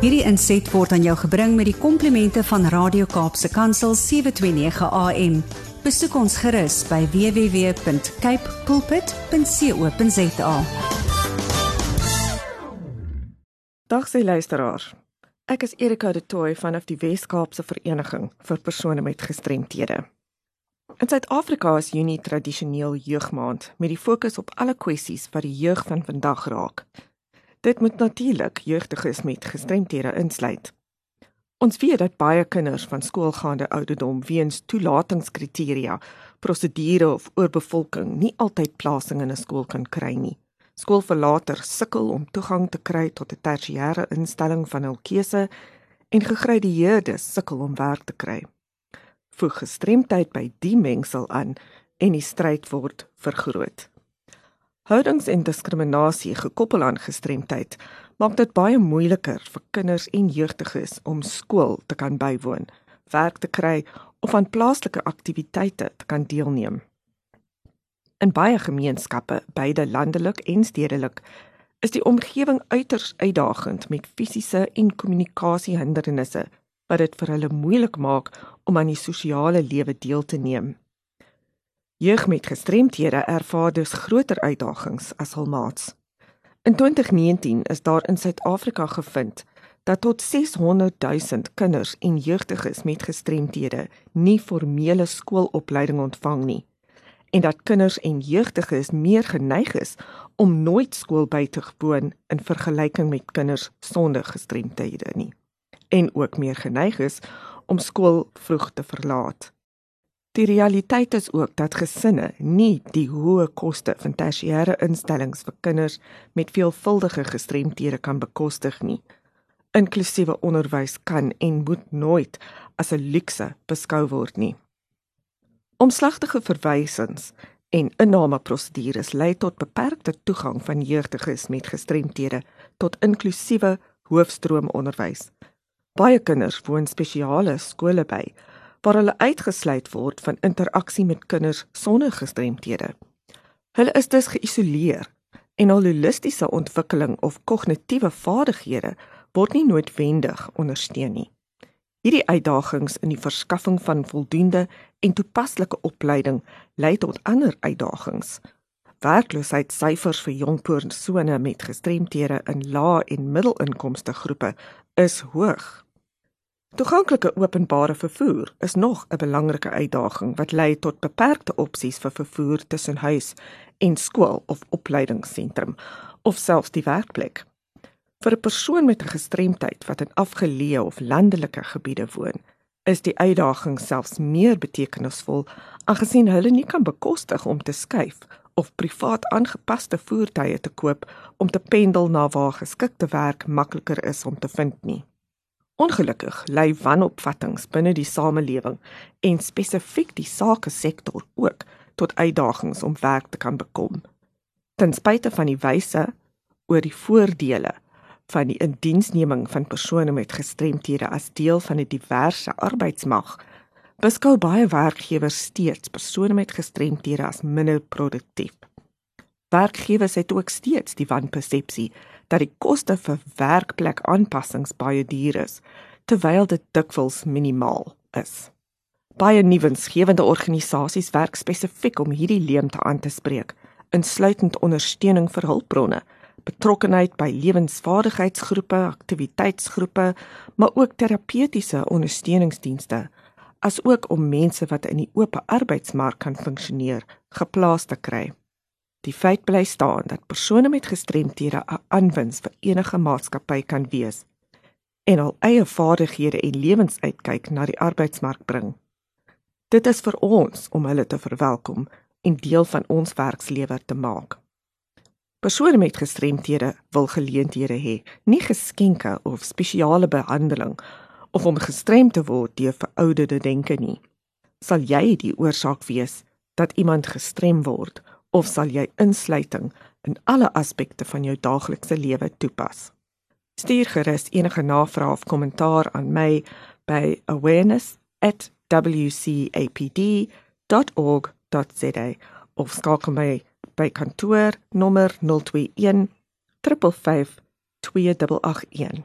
Hierdie inset word aan jou gebring met die komplimente van Radio Kaapse Kansel 729 AM. Besoek ons gerus by www.cape pulpit.co.za. Dag sy luisteraars. Ek is Erika de Tooy vanaf die Wes-Kaapse Vereniging vir persone met gestremthede. In Suid-Afrika is Junie tradisioneel jeugmaand met die fokus op alle kwessies wat die jeug van vandag raak. Dit moet natuurlik jeugdiges met gestremthede insluit. Ons weet dat baie kinders van skoolgaande ouderdom weens toelatingskriteria, prosedure of oorbevolking nie altyd plasing in 'n skool kan kry nie. Skoolverlaters sukkel om toegang te kry tot 'n tersiêre instelling van hul keuse en gegradueerdes sukkel om werk te kry. Voeg gestremdheid by die mengsel aan en die stryd word vergroot. Houdings en diskriminasie gekoppel aan gestremdheid maak dit baie moeiliker vir kinders en jeugdiges om skool te kan bywoon, werk te kry of aan plaaslike aktiwiteite te kan deelneem. In baie gemeenskappe, beide landelik en stedelik, is die omgewing uiters uitdagend met fisiese en kommunikasiehindernisse wat dit vir hulle moeilik maak om aan die sosiale lewe deel te neem. Jeug met gestremthede ervaar dus groter uitdagings as hul maats. In 2019 is daar in Suid-Afrika gevind dat tot 600 000 kinders en jeugdiges met gestremthede nie formele skoolopleiding ontvang nie en dat kinders en jeugdiges meer geneig is om nooit skool by te woon in vergelyking met kinders sonder gestremthede nie en ook meer geneig is om skool vroeg te verlaat. Die realiteit is ook dat gesinne nie die hoë koste van tersiêre instellings vir kinders met veelvuldige gestremthede kan bekostig nie. Inklusiewe onderwys kan en moet nooit as 'n luukse beskou word nie. Omslagtige verwysings en innameprosedures lei tot beperkte toegang van jeugdiges met gestremthede tot inklusiewe hoofstroomonderwys. Baie kinders woon spesiale skole by waar hulle uitgesluit word van interaksie met kinders sonder gestremthede. Hulle is dus geïsoleer en hul holistiese ontwikkeling of kognitiewe vaardighede word nie noodwendig ondersteun nie. Hierdie uitdagings in die verskaffing van voldoende en toepaslike opleiding lei tot ander uitdagings. Werkloosheidssyfers vir jong persone met gestremthede in lae en middelinkomste groepe is hoog. Toeganklike openbare vervoer is nog 'n belangrike uitdaging wat lei tot beperkte opsies vir vervoer tussen huis en skool of opleidingsentrum of selfs die werkplek. Vir 'n persoon met 'n gestremdheid wat in afgeleë of landelike gebiede woon, is die uitdaging selfs meer betekenisvol aangesien hulle nie kan bekostig om te skuif of privaat aangepaste voertuie te koop om te pendel na waar geskikte werk makliker is om te vind nie. Ongelukkig lê wanopvattinge binne die samelewing en spesifiek die sake sektor ook tot uitdagings om werk te kan bekom. Ten spyte van die wyse oor die voordele van die indiensneming van persone met gestremthede as deel van 'n diverse arbeidsmag, beskou baie werkgewers steeds persone met gestremthede as minder produktief. Werkgewers het ook steeds die wanpersepsie dat die koste vir werkplek-aanpassings baie duur is, terwyl dit dikwels minimaal is. Baie nuwensgewende organisasies werk spesifiek om hierdie leemte aan te spreek, insluitend ondersteuning vir hulpbronne betrokkenheid by lewensvaardigheidsgroepe, aktiwiteitsgroepe, maar ook terapeutiese ondersteuningsdienste, asook om mense wat in die oop arbeidsmark kan funksioneer, geplaas te kry. Die feit bly staan dat persone met gestremthede 'n aanwins vir enige maatskappy kan wees en al eie vaardighede en lewensuitkyk na die arbeidsmark bring. Dit is vir ons om hulle te verwelkom en deel van ons werkslewe te maak. Persone met gestremthede wil geleenthede hê, nie geskenke of spesiale behandeling of om gestremd te word deur verouderde denke nie. Sal jy die oorsaak wees dat iemand gestrem word of sal jy insluiting in alle aspekte van jou daaglikse lewe toepas? Stuur gerus enige navrae of kommentaar aan my by awareness@wcapd.org.za of skakel my by kantoor nommer 021 355 2881.